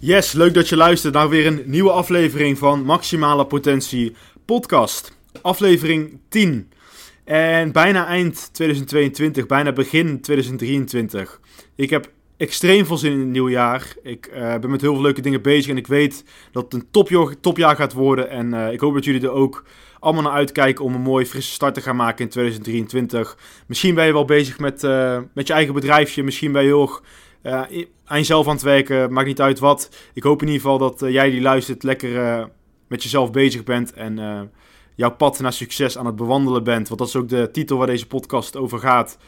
Yes, leuk dat je luistert naar weer een nieuwe aflevering van Maximale Potentie Podcast. Aflevering 10. En bijna eind 2022, bijna begin 2023. Ik heb extreem veel zin in het nieuwe jaar. Ik uh, ben met heel veel leuke dingen bezig en ik weet dat het een topjaar, topjaar gaat worden. En uh, ik hoop dat jullie er ook allemaal naar uitkijken om een mooie frisse start te gaan maken in 2023. Misschien ben je wel bezig met, uh, met je eigen bedrijfje. Misschien ben je heel uh, aan jezelf aan het werken, maakt niet uit wat. Ik hoop in ieder geval dat uh, jij die luistert lekker uh, met jezelf bezig bent en jouw pad naar succes aan het bewandelen bent. Want dat is ook de titel waar deze podcast over gaat.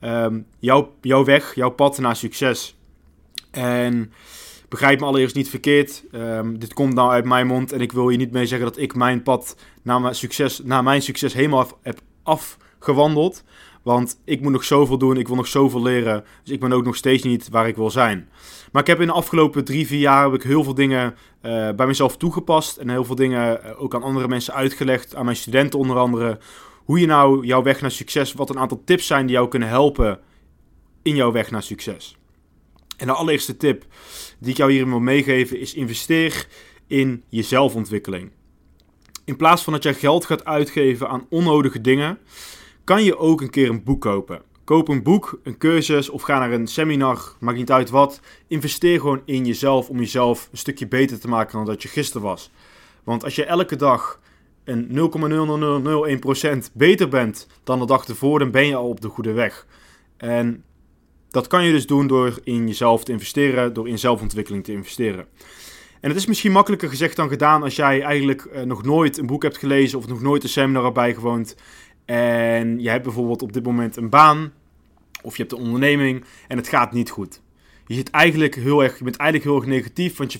Um, jouw, jouw weg, jouw pad naar succes. En begrijp me allereerst niet verkeerd. Um, dit komt nou uit mijn mond en ik wil je niet mee zeggen dat ik mijn pad naar mijn succes, naar mijn succes helemaal heb afgewandeld. Want ik moet nog zoveel doen, ik wil nog zoveel leren. Dus ik ben ook nog steeds niet waar ik wil zijn. Maar ik heb in de afgelopen drie, vier jaar heb ik heel veel dingen uh, bij mezelf toegepast. En heel veel dingen uh, ook aan andere mensen uitgelegd. Aan mijn studenten onder andere. Hoe je nou jouw weg naar succes, wat een aantal tips zijn die jou kunnen helpen in jouw weg naar succes. En de allereerste tip die ik jou hierin wil meegeven is investeer in je zelfontwikkeling. In plaats van dat jij geld gaat uitgeven aan onnodige dingen, kan je ook een keer een boek kopen. Koop een boek, een cursus of ga naar een seminar, maakt niet uit wat. Investeer gewoon in jezelf om jezelf een stukje beter te maken dan dat je gisteren was. Want als je elke dag een 0,0001% beter bent dan de dag ervoor, dan ben je al op de goede weg. En dat kan je dus doen door in jezelf te investeren, door in zelfontwikkeling te investeren. En het is misschien makkelijker gezegd dan gedaan als jij eigenlijk uh, nog nooit een boek hebt gelezen of nog nooit een seminar hebt bijgewoond en je hebt bijvoorbeeld op dit moment een baan of je hebt een onderneming en het gaat niet goed. Je, zit eigenlijk heel erg, je bent eigenlijk heel erg negatief, want je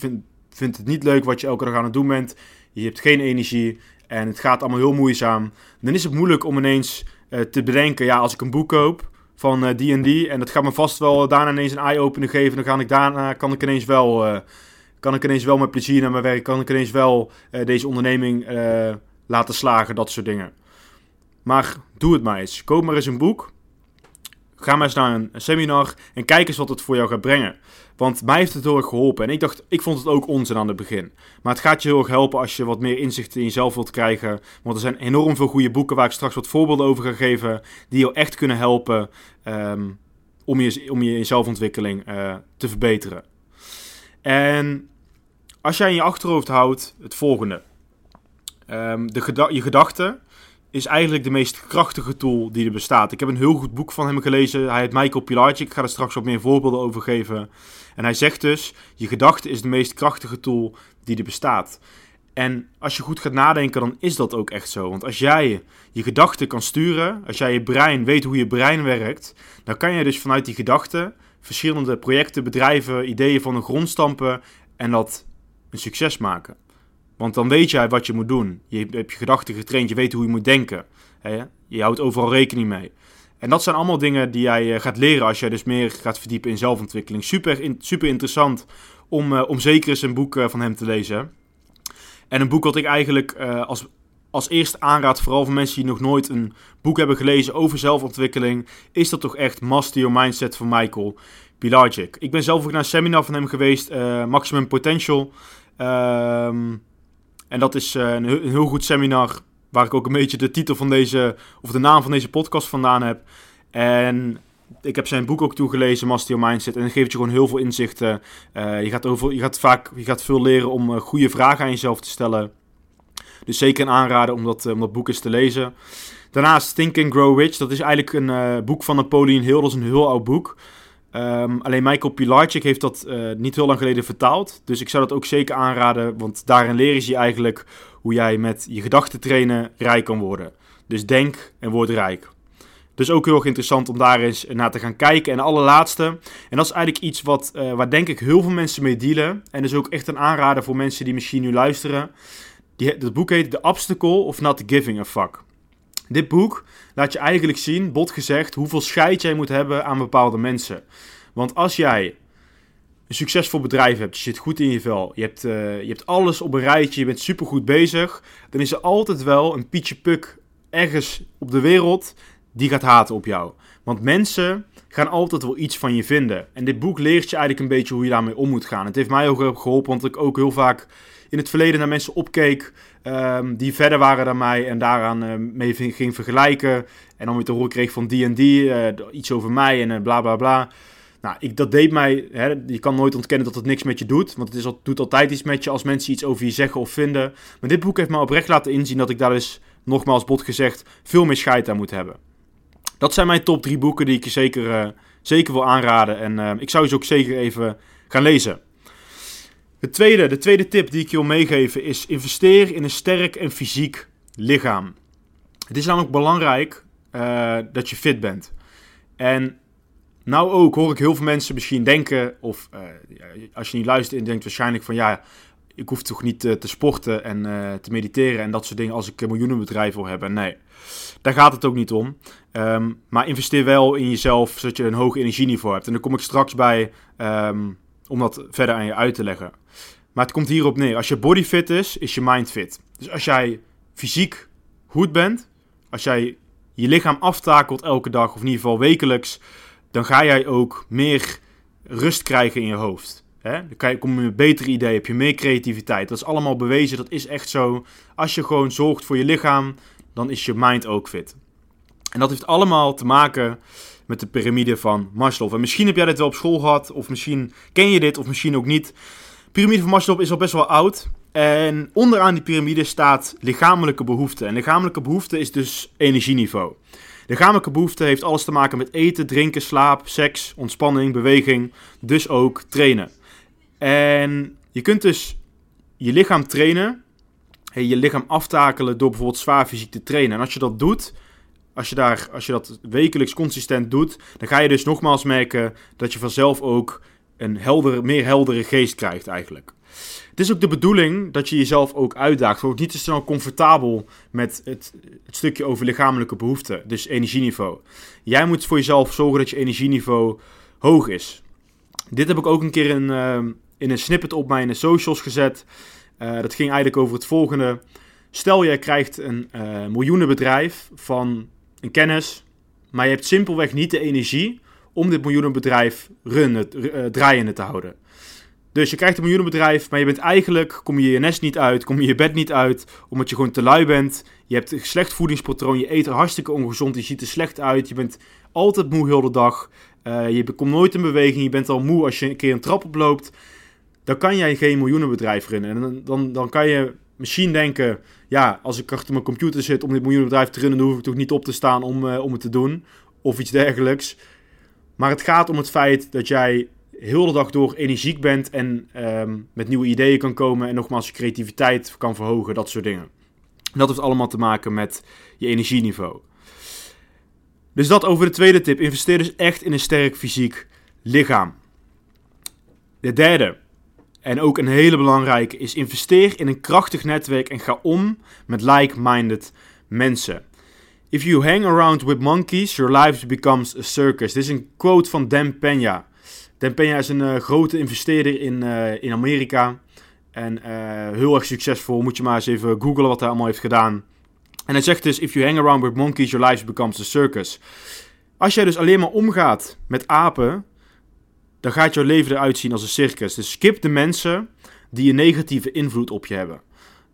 vindt, het niet leuk wat je elke dag aan het doen bent. Je hebt geen energie en het gaat allemaal heel moeizaam. Dan is het moeilijk om ineens uh, te bedenken, ja, als ik een boek koop van die en die en dat gaat me vast wel daarna ineens een eye-opener geven, dan kan ik daarna kan ik ineens wel, uh, kan ik ineens wel met plezier naar mijn werk, kan ik ineens wel deze onderneming laten slagen, dat soort dingen. Maar doe het maar eens. Koop maar eens een boek. Ga maar eens naar een seminar en kijk eens wat het voor jou gaat brengen. Want mij heeft het heel erg geholpen. En ik dacht, ik vond het ook onzin aan het begin. Maar het gaat je heel erg helpen als je wat meer inzicht in jezelf wilt krijgen. Want er zijn enorm veel goede boeken waar ik straks wat voorbeelden over ga geven. Die je echt kunnen helpen um, om, je, om je zelfontwikkeling uh, te verbeteren. En als jij in je achterhoofd houdt het volgende. Um, de je gedachten is eigenlijk de meest krachtige tool die er bestaat. Ik heb een heel goed boek van hem gelezen. Hij heet Michael Pilarczyk. Ik ga er straks wat meer voorbeelden over geven. En hij zegt dus: je gedachte is de meest krachtige tool die er bestaat. En als je goed gaat nadenken, dan is dat ook echt zo. Want als jij je gedachten kan sturen, als jij je brein weet hoe je brein werkt, dan kan je dus vanuit die gedachten verschillende projecten, bedrijven, ideeën van de grond stampen en dat een succes maken. Want dan weet jij wat je moet doen. Je hebt je gedachten getraind, je weet hoe je moet denken. Je houdt overal rekening mee. En dat zijn allemaal dingen die jij eh, gaat leren als jij dus meer gaat verdiepen in zelfontwikkeling. Super, super interessant om, uh, om zeker eens een boek uh, van hem te lezen. En een boek wat ik eigenlijk als, als eerste aanraad, vooral voor mensen die nog nooit een boek hebben gelezen over zelfontwikkeling, is dat toch echt Master Your Mindset van Michael Pilarczyk. Ik ben zelf ook naar een seminar van hem geweest, Maximum Potential. Ehm en dat is eh, een, heel goed seminar waar ik ook een beetje de titel van deze, of de naam van deze podcast vandaan heb. En ik heb zijn boek ook toegelezen, Master Your Mindset. En dat geeft je gewoon heel veel inzichten. Uh, je, gaat over, je, gaat vaak, je gaat veel leren om uh, goede vragen aan jezelf te stellen. Dus zeker een aanrader om dat, om dat boek eens te lezen. Daarnaast Think and Grow Rich. Dat is eigenlijk een boek van Napoleon Hill. Dat is een heel oud boek. Um, alleen Michael Pilarczyk heeft dat uh, niet heel lang geleden vertaald. Dus ik zou dat ook zeker aanraden, want daarin leren je eigenlijk hoe jij met je gedachten trainen rijk kan worden. Dus denk en word rijk. Dus ook heel erg interessant om daar eens naar te gaan kijken. En de allerlaatste, en dat is eigenlijk iets wat, uh, waar denk ik heel veel mensen mee dealen. En is ook echt een aanrader voor mensen die misschien nu luisteren. Die, dat boek heet The Obstacle of Not Giving a Fuck. Dit boek laat je eigenlijk zien, bot gezegd, hoeveel scheid jij moet hebben aan bepaalde mensen. Want als jij een succesvol bedrijf hebt, je zit goed in je vel, je hebt, uh, je hebt alles op een rijtje, je bent supergoed bezig, dan is er altijd wel een Pietje Puk ergens op de wereld die gaat haten op jou. Want mensen gaan altijd wel iets van je vinden. En dit boek leert je eigenlijk een beetje hoe je daarmee om moet gaan. Het heeft mij ook geholpen, want ik ook heel vaak in het verleden naar mensen opkeek um, die verder waren dan mij en daaraan uh, mee ging vergelijken. En dan weer te horen kreeg van die en die, uh, iets over mij en uh, bla bla bla. Nou, ik, dat deed mij. Hè, je kan nooit ontkennen dat het niks met je doet. Want het is, doet altijd iets met je als mensen iets over je zeggen of vinden. Maar dit boek heeft me oprecht laten inzien dat ik daar dus, nogmaals bot gezegd, veel meer scheid aan moet hebben. Dat zijn mijn top drie boeken die ik je zeker, zeker wil aanraden. En ik zou ze ook zeker even gaan lezen. De tweede, de tweede tip die ik je wil meegeven is investeer in een sterk en fysiek lichaam. Het is namelijk belangrijk uh, dat je fit bent. En nou ook hoor ik heel veel mensen misschien denken, of als je niet luistert en denkt waarschijnlijk van ja, ik hoef toch niet uh, te sporten en te mediteren en dat soort dingen als ik een miljoenenbedrijf wil hebben. Nee, daar gaat het ook niet om. Um, maar investeer wel in jezelf, zodat je een hoog energieniveau hebt. En daar kom ik straks bij um, om dat verder aan je uit te leggen. Maar het komt hierop neer. Als je body fit is, is je mind fit. Dus als jij fysiek goed bent, als jij je lichaam aftakelt elke dag, of in ieder geval wekelijks, dan ga jij ook meer rust krijgen in je hoofd. Hè? Dan kom je met betere ideeën, heb je meer creativiteit. Dat is allemaal bewezen, dat is echt zo. Als je gewoon zorgt voor je lichaam, dan is je mind ook fit. En dat heeft allemaal te maken met de piramide van Maslow. En misschien heb jij dit wel op school gehad, of misschien ken je dit, of misschien ook niet. De piramide van Maslow is al best wel oud. En onderaan die piramide staat lichamelijke behoefte. En lichamelijke behoefte is dus energieniveau. Lichamelijke behoefte heeft alles te maken met eten, drinken, slaap, seks, ontspanning, beweging. Dus ook trainen. En je kunt dus je lichaam trainen, je lichaam aftakelen door bijvoorbeeld zwaar fysiek te trainen. En als je dat doet, als je, daar, als je dat wekelijks consistent doet, dan ga je dus nogmaals merken dat je vanzelf ook een helder, meer heldere geest krijgt eigenlijk. Het is ook de bedoeling dat je jezelf ook uitdaagt. Word niet te snel comfortabel met het, het stukje over lichamelijke behoeften, dus energieniveau. Jij moet voor jezelf zorgen dat je energieniveau hoog is. Dit heb ik ook een keer in, uh, in een snippet op mijn socials gezet. Uh, dat ging eigenlijk over het volgende. Stel, jij krijgt een uh, miljoenenbedrijf van een kennis, maar je hebt simpelweg niet de energie om dit miljoenenbedrijf runnen, uh, draaiende te houden. Dus je krijgt een miljoenenbedrijf, maar je bent eigenlijk, kom je je nest niet uit, kom je je bed niet uit, omdat je gewoon te lui bent. Je hebt een slecht voedingspatroon, je eet er hartstikke ongezond, je ziet er slecht uit, je bent altijd moe heel de dag. Je komt nooit in beweging, je bent al moe als je een keer een trap oploopt. Dan kan jij geen miljoenenbedrijf runnen. En dan, dan, kan je misschien denken, ja, als ik achter mijn computer zit om dit miljoenenbedrijf te runnen, dan hoef ik toch niet op te staan om, uh, om het te doen. Of iets dergelijks. Maar het gaat om het feit dat jij heel de dag door energiek bent en um, met nieuwe ideeën kan komen en nogmaals je creativiteit kan verhogen, dat soort dingen. Dat heeft allemaal te maken met je energieniveau. Dus dat over de tweede tip. Investeer dus echt in een sterk fysiek lichaam. De derde, en ook een hele belangrijke, is investeer in een krachtig netwerk en ga om met like-minded mensen. If you hang around with monkeys, your life becomes a circus. Dit is een quote van Dan Pena. Dan Pena is een uh, grote investeerder in, uh, in Amerika. En uh, heel erg succesvol. Moet je maar eens even googlen wat hij allemaal heeft gedaan. En hij zegt dus: If you hang around with monkeys, your life becomes a circus. Als jij dus alleen maar omgaat met apen, dan gaat jouw leven eruit zien als een circus. Dus skip de mensen die een negatieve invloed op je hebben.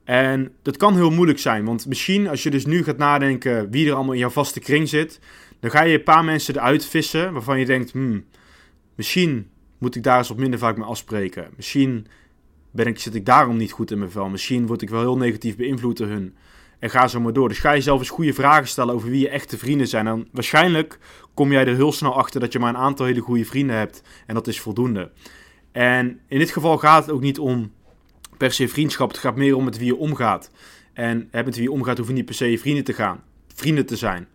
En dat kan heel moeilijk zijn, want misschien als je dus nu gaat nadenken wie er allemaal in jouw vaste kring zit, dan ga je een paar mensen eruit vissen waarvan je denkt, hmm, misschien moet ik daar eens wat minder vaak mee afspreken. Misschien ben ik, zit ik daarom niet goed in mijn vel. Misschien word ik wel heel negatief beïnvloed door hun. En ga zo maar door. Dus ga jezelf eens goede vragen stellen over wie je echte vrienden zijn. En waarschijnlijk kom jij er heel snel achter dat je maar een aantal hele goede vrienden hebt. En dat is voldoende. En in dit geval gaat het ook niet om per se vriendschap. Het gaat meer om met wie je omgaat. En met wie je omgaat hoef je niet per se vrienden te gaan. Vrienden te zijn.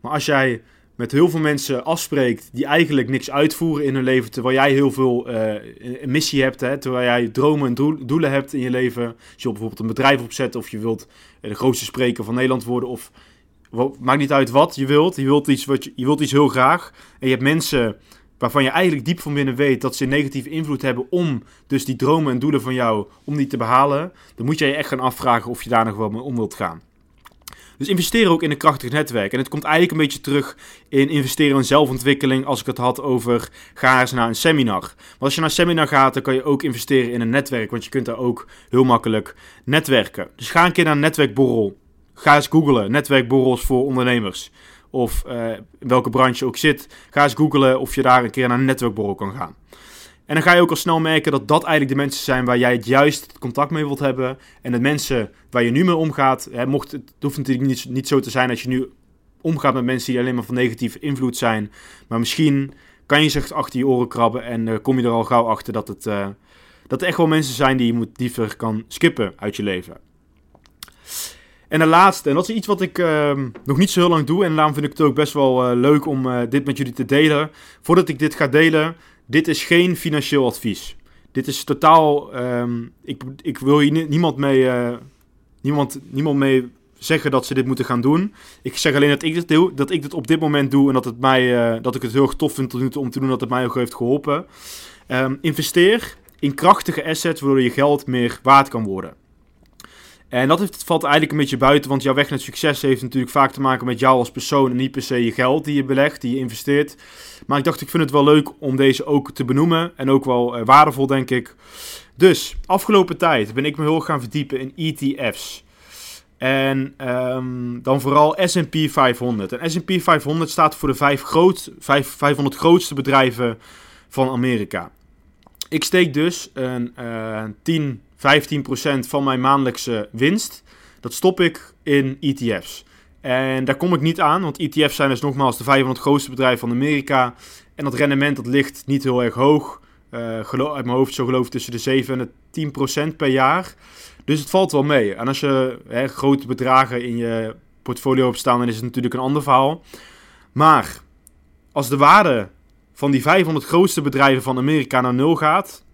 Maar als jij met heel veel mensen afspreekt die eigenlijk niks uitvoeren in hun leven, terwijl jij heel veel uh, een missie hebt, hè, terwijl jij dromen en doelen hebt in je leven. Als je bijvoorbeeld een bedrijf opzet of je wilt de grootste spreker van Nederland worden of maakt niet uit wat je wilt, je wilt iets, wat je, je wilt iets heel graag en je hebt mensen waarvan je eigenlijk diep van binnen weet dat ze een negatieve invloed hebben om dus die dromen en doelen van jou, om die te behalen, dan moet je je echt gaan afvragen of je daar nog wel mee om wilt gaan. Dus investeer ook in een krachtig netwerk. En het komt eigenlijk een beetje terug in investeren in zelfontwikkeling. Als ik het had over ga eens naar een seminar. Maar als je naar een seminar gaat, dan kan je ook investeren in een netwerk. Want je kunt daar ook heel makkelijk netwerken. Dus ga een keer naar een netwerkborrel. Ga eens googlen. Netwerkborrels voor ondernemers. Of uh, in welke branche ook zit. Ga eens googlen of je daar een keer naar een netwerkborrel kan gaan. En dan ga je ook al snel merken dat dat eigenlijk de mensen zijn waar jij het juist contact mee wilt hebben. En de mensen waar je nu mee omgaat, hè, mocht, het hoeft natuurlijk niet, niet zo te zijn dat je nu omgaat met mensen die alleen maar van negatieve invloed zijn. Maar misschien kan je zich achter je oren krabben en uh, kom je er al gauw achter dat het, uh, dat er echt wel mensen zijn die je moet liever kan skippen uit je leven. En de laatste, en dat is iets wat ik uh, nog niet zo heel lang doe. En daarom vind ik het ook best wel uh, leuk om dit met jullie te delen. Voordat ik dit ga delen, dit is geen financieel advies. Dit is totaal. Um, ik, ik wil hier niemand mee, uh, niemand, niemand mee zeggen dat ze dit moeten gaan doen. Ik zeg alleen dat ik dit doe, dat ik dit op dit moment doe en dat, het mij, uh, dat ik het heel erg tof vind om te doen, dat het mij ook heeft geholpen. Um, investeer in krachtige assets waardoor je geld meer waard kan worden. En dat valt eigenlijk een beetje buiten, want jouw weg naar succes heeft natuurlijk vaak te maken met jou als persoon en niet per se je geld die je belegt, die je investeert. Maar ik dacht, ik vind het wel leuk om deze ook te benoemen en ook wel uh, waardevol, denk ik. Dus, afgelopen tijd ben ik me heel gaan verdiepen in ETF's. En um, dan vooral S&P 500. En S&P 500 staat voor de vijf groot, vijf, 500 grootste bedrijven van Amerika. Ik steek dus een uh, 10 15% van mijn maandelijkse winst, dat stop ik in ETF's. En daar kom ik niet aan, want ETF's zijn dus nogmaals de 500 grootste bedrijven van Amerika. En dat rendement dat ligt niet heel erg hoog. Uh, uit mijn hoofd zo geloof ik tussen de 7 en de 10% per jaar. Dus het valt wel mee. En als je hè, grote bedragen in je portfolio hebt staan, dan is het natuurlijk een ander verhaal. Maar als de waarde van die 500 grootste bedrijven van Amerika naar nul gaat,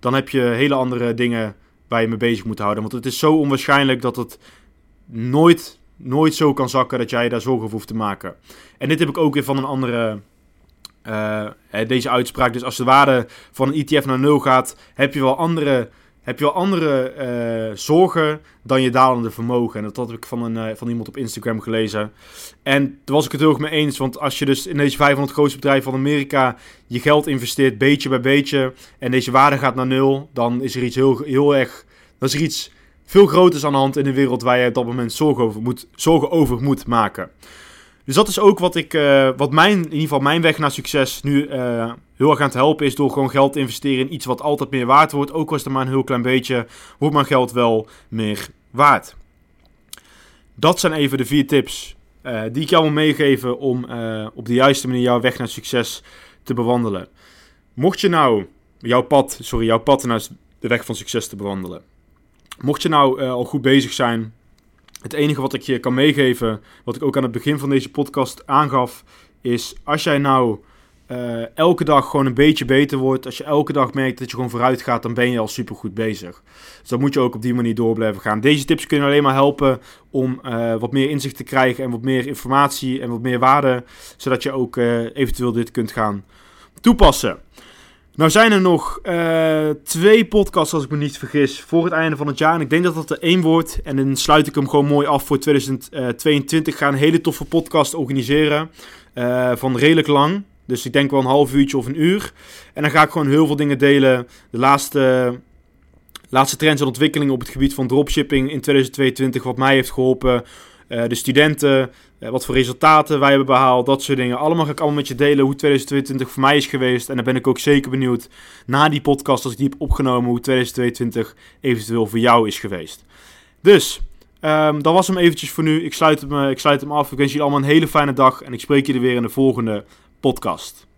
dan heb je hele andere dingen waar je mee bezig moet houden. Want het is zo onwaarschijnlijk dat het nooit, nooit zo kan zakken dat jij daar zorgen over hoeft te maken. En dit heb ik ook weer van een andere. Uh, deze uitspraak. Dus als de waarde van een ETF naar nul gaat, heb je wel andere heb je wel andere uh, zorgen dan je dalende vermogen. En dat had ik van, een, uh, van iemand op Instagram gelezen. En daar was ik het heel erg mee eens. Want als je dus in deze 500 grootste bedrijven van Amerika je geld investeert, beetje bij beetje, en deze waarde gaat naar nul, dan is er iets heel, heel erg. Dan is er iets veel groters aan de hand in de wereld waar je op dat moment zorgen over moet, zorgen over moet maken. Dus dat is ook wat ik, uh, wat mijn, in ieder geval mijn weg naar succes nu uh, heel erg aan het helpen is door gewoon geld te investeren in iets wat altijd meer waard wordt. Ook was het maar een heel klein beetje, wordt mijn geld wel meer waard. Dat zijn even de vier tips uh, die ik jou wil meegeven om op de juiste manier jouw weg naar succes te bewandelen. Mocht je nou jouw pad, sorry, jouw pad naar de weg van succes te bewandelen. Mocht je nou al goed bezig zijn het enige wat ik je kan meegeven, wat ik ook aan het begin van deze podcast aangaf, is als jij nou uh, elke dag gewoon een beetje beter wordt, als je elke dag merkt dat je gewoon vooruit gaat, dan ben je al super goed bezig. Dus dan moet je ook op die manier door blijven gaan. Deze tips kunnen alleen maar helpen om uh, wat meer inzicht te krijgen en wat meer informatie en wat meer waarde, zodat je ook uh, eventueel dit kunt gaan toepassen. Nou zijn er nog uh, twee podcasts, als ik me niet vergis, voor het einde van het jaar. En ik denk dat dat er één wordt. En dan sluit ik hem gewoon mooi af voor 2022. Ik ga een hele toffe podcast organiseren. Uh, van redelijk lang. Dus ik denk wel een half uurtje of een uur. En dan ga ik gewoon heel veel dingen delen. De laatste, laatste trends en ontwikkelingen op het gebied van dropshipping in 2022. Wat mij heeft geholpen. Uh, de studenten, wat voor resultaten wij hebben behaald, dat soort dingen. Allemaal ga ik allemaal met je delen hoe 2022 voor mij is geweest. En dan ben ik ook zeker benieuwd na die podcast, als ik die heb opgenomen, hoe 2022 eventueel voor jou is geweest. Dus, um, dat was hem eventjes voor nu. Ik sluit hem, ik sluit hem af. Ik wens jullie allemaal een hele fijne dag en ik spreek jullie weer in de volgende podcast.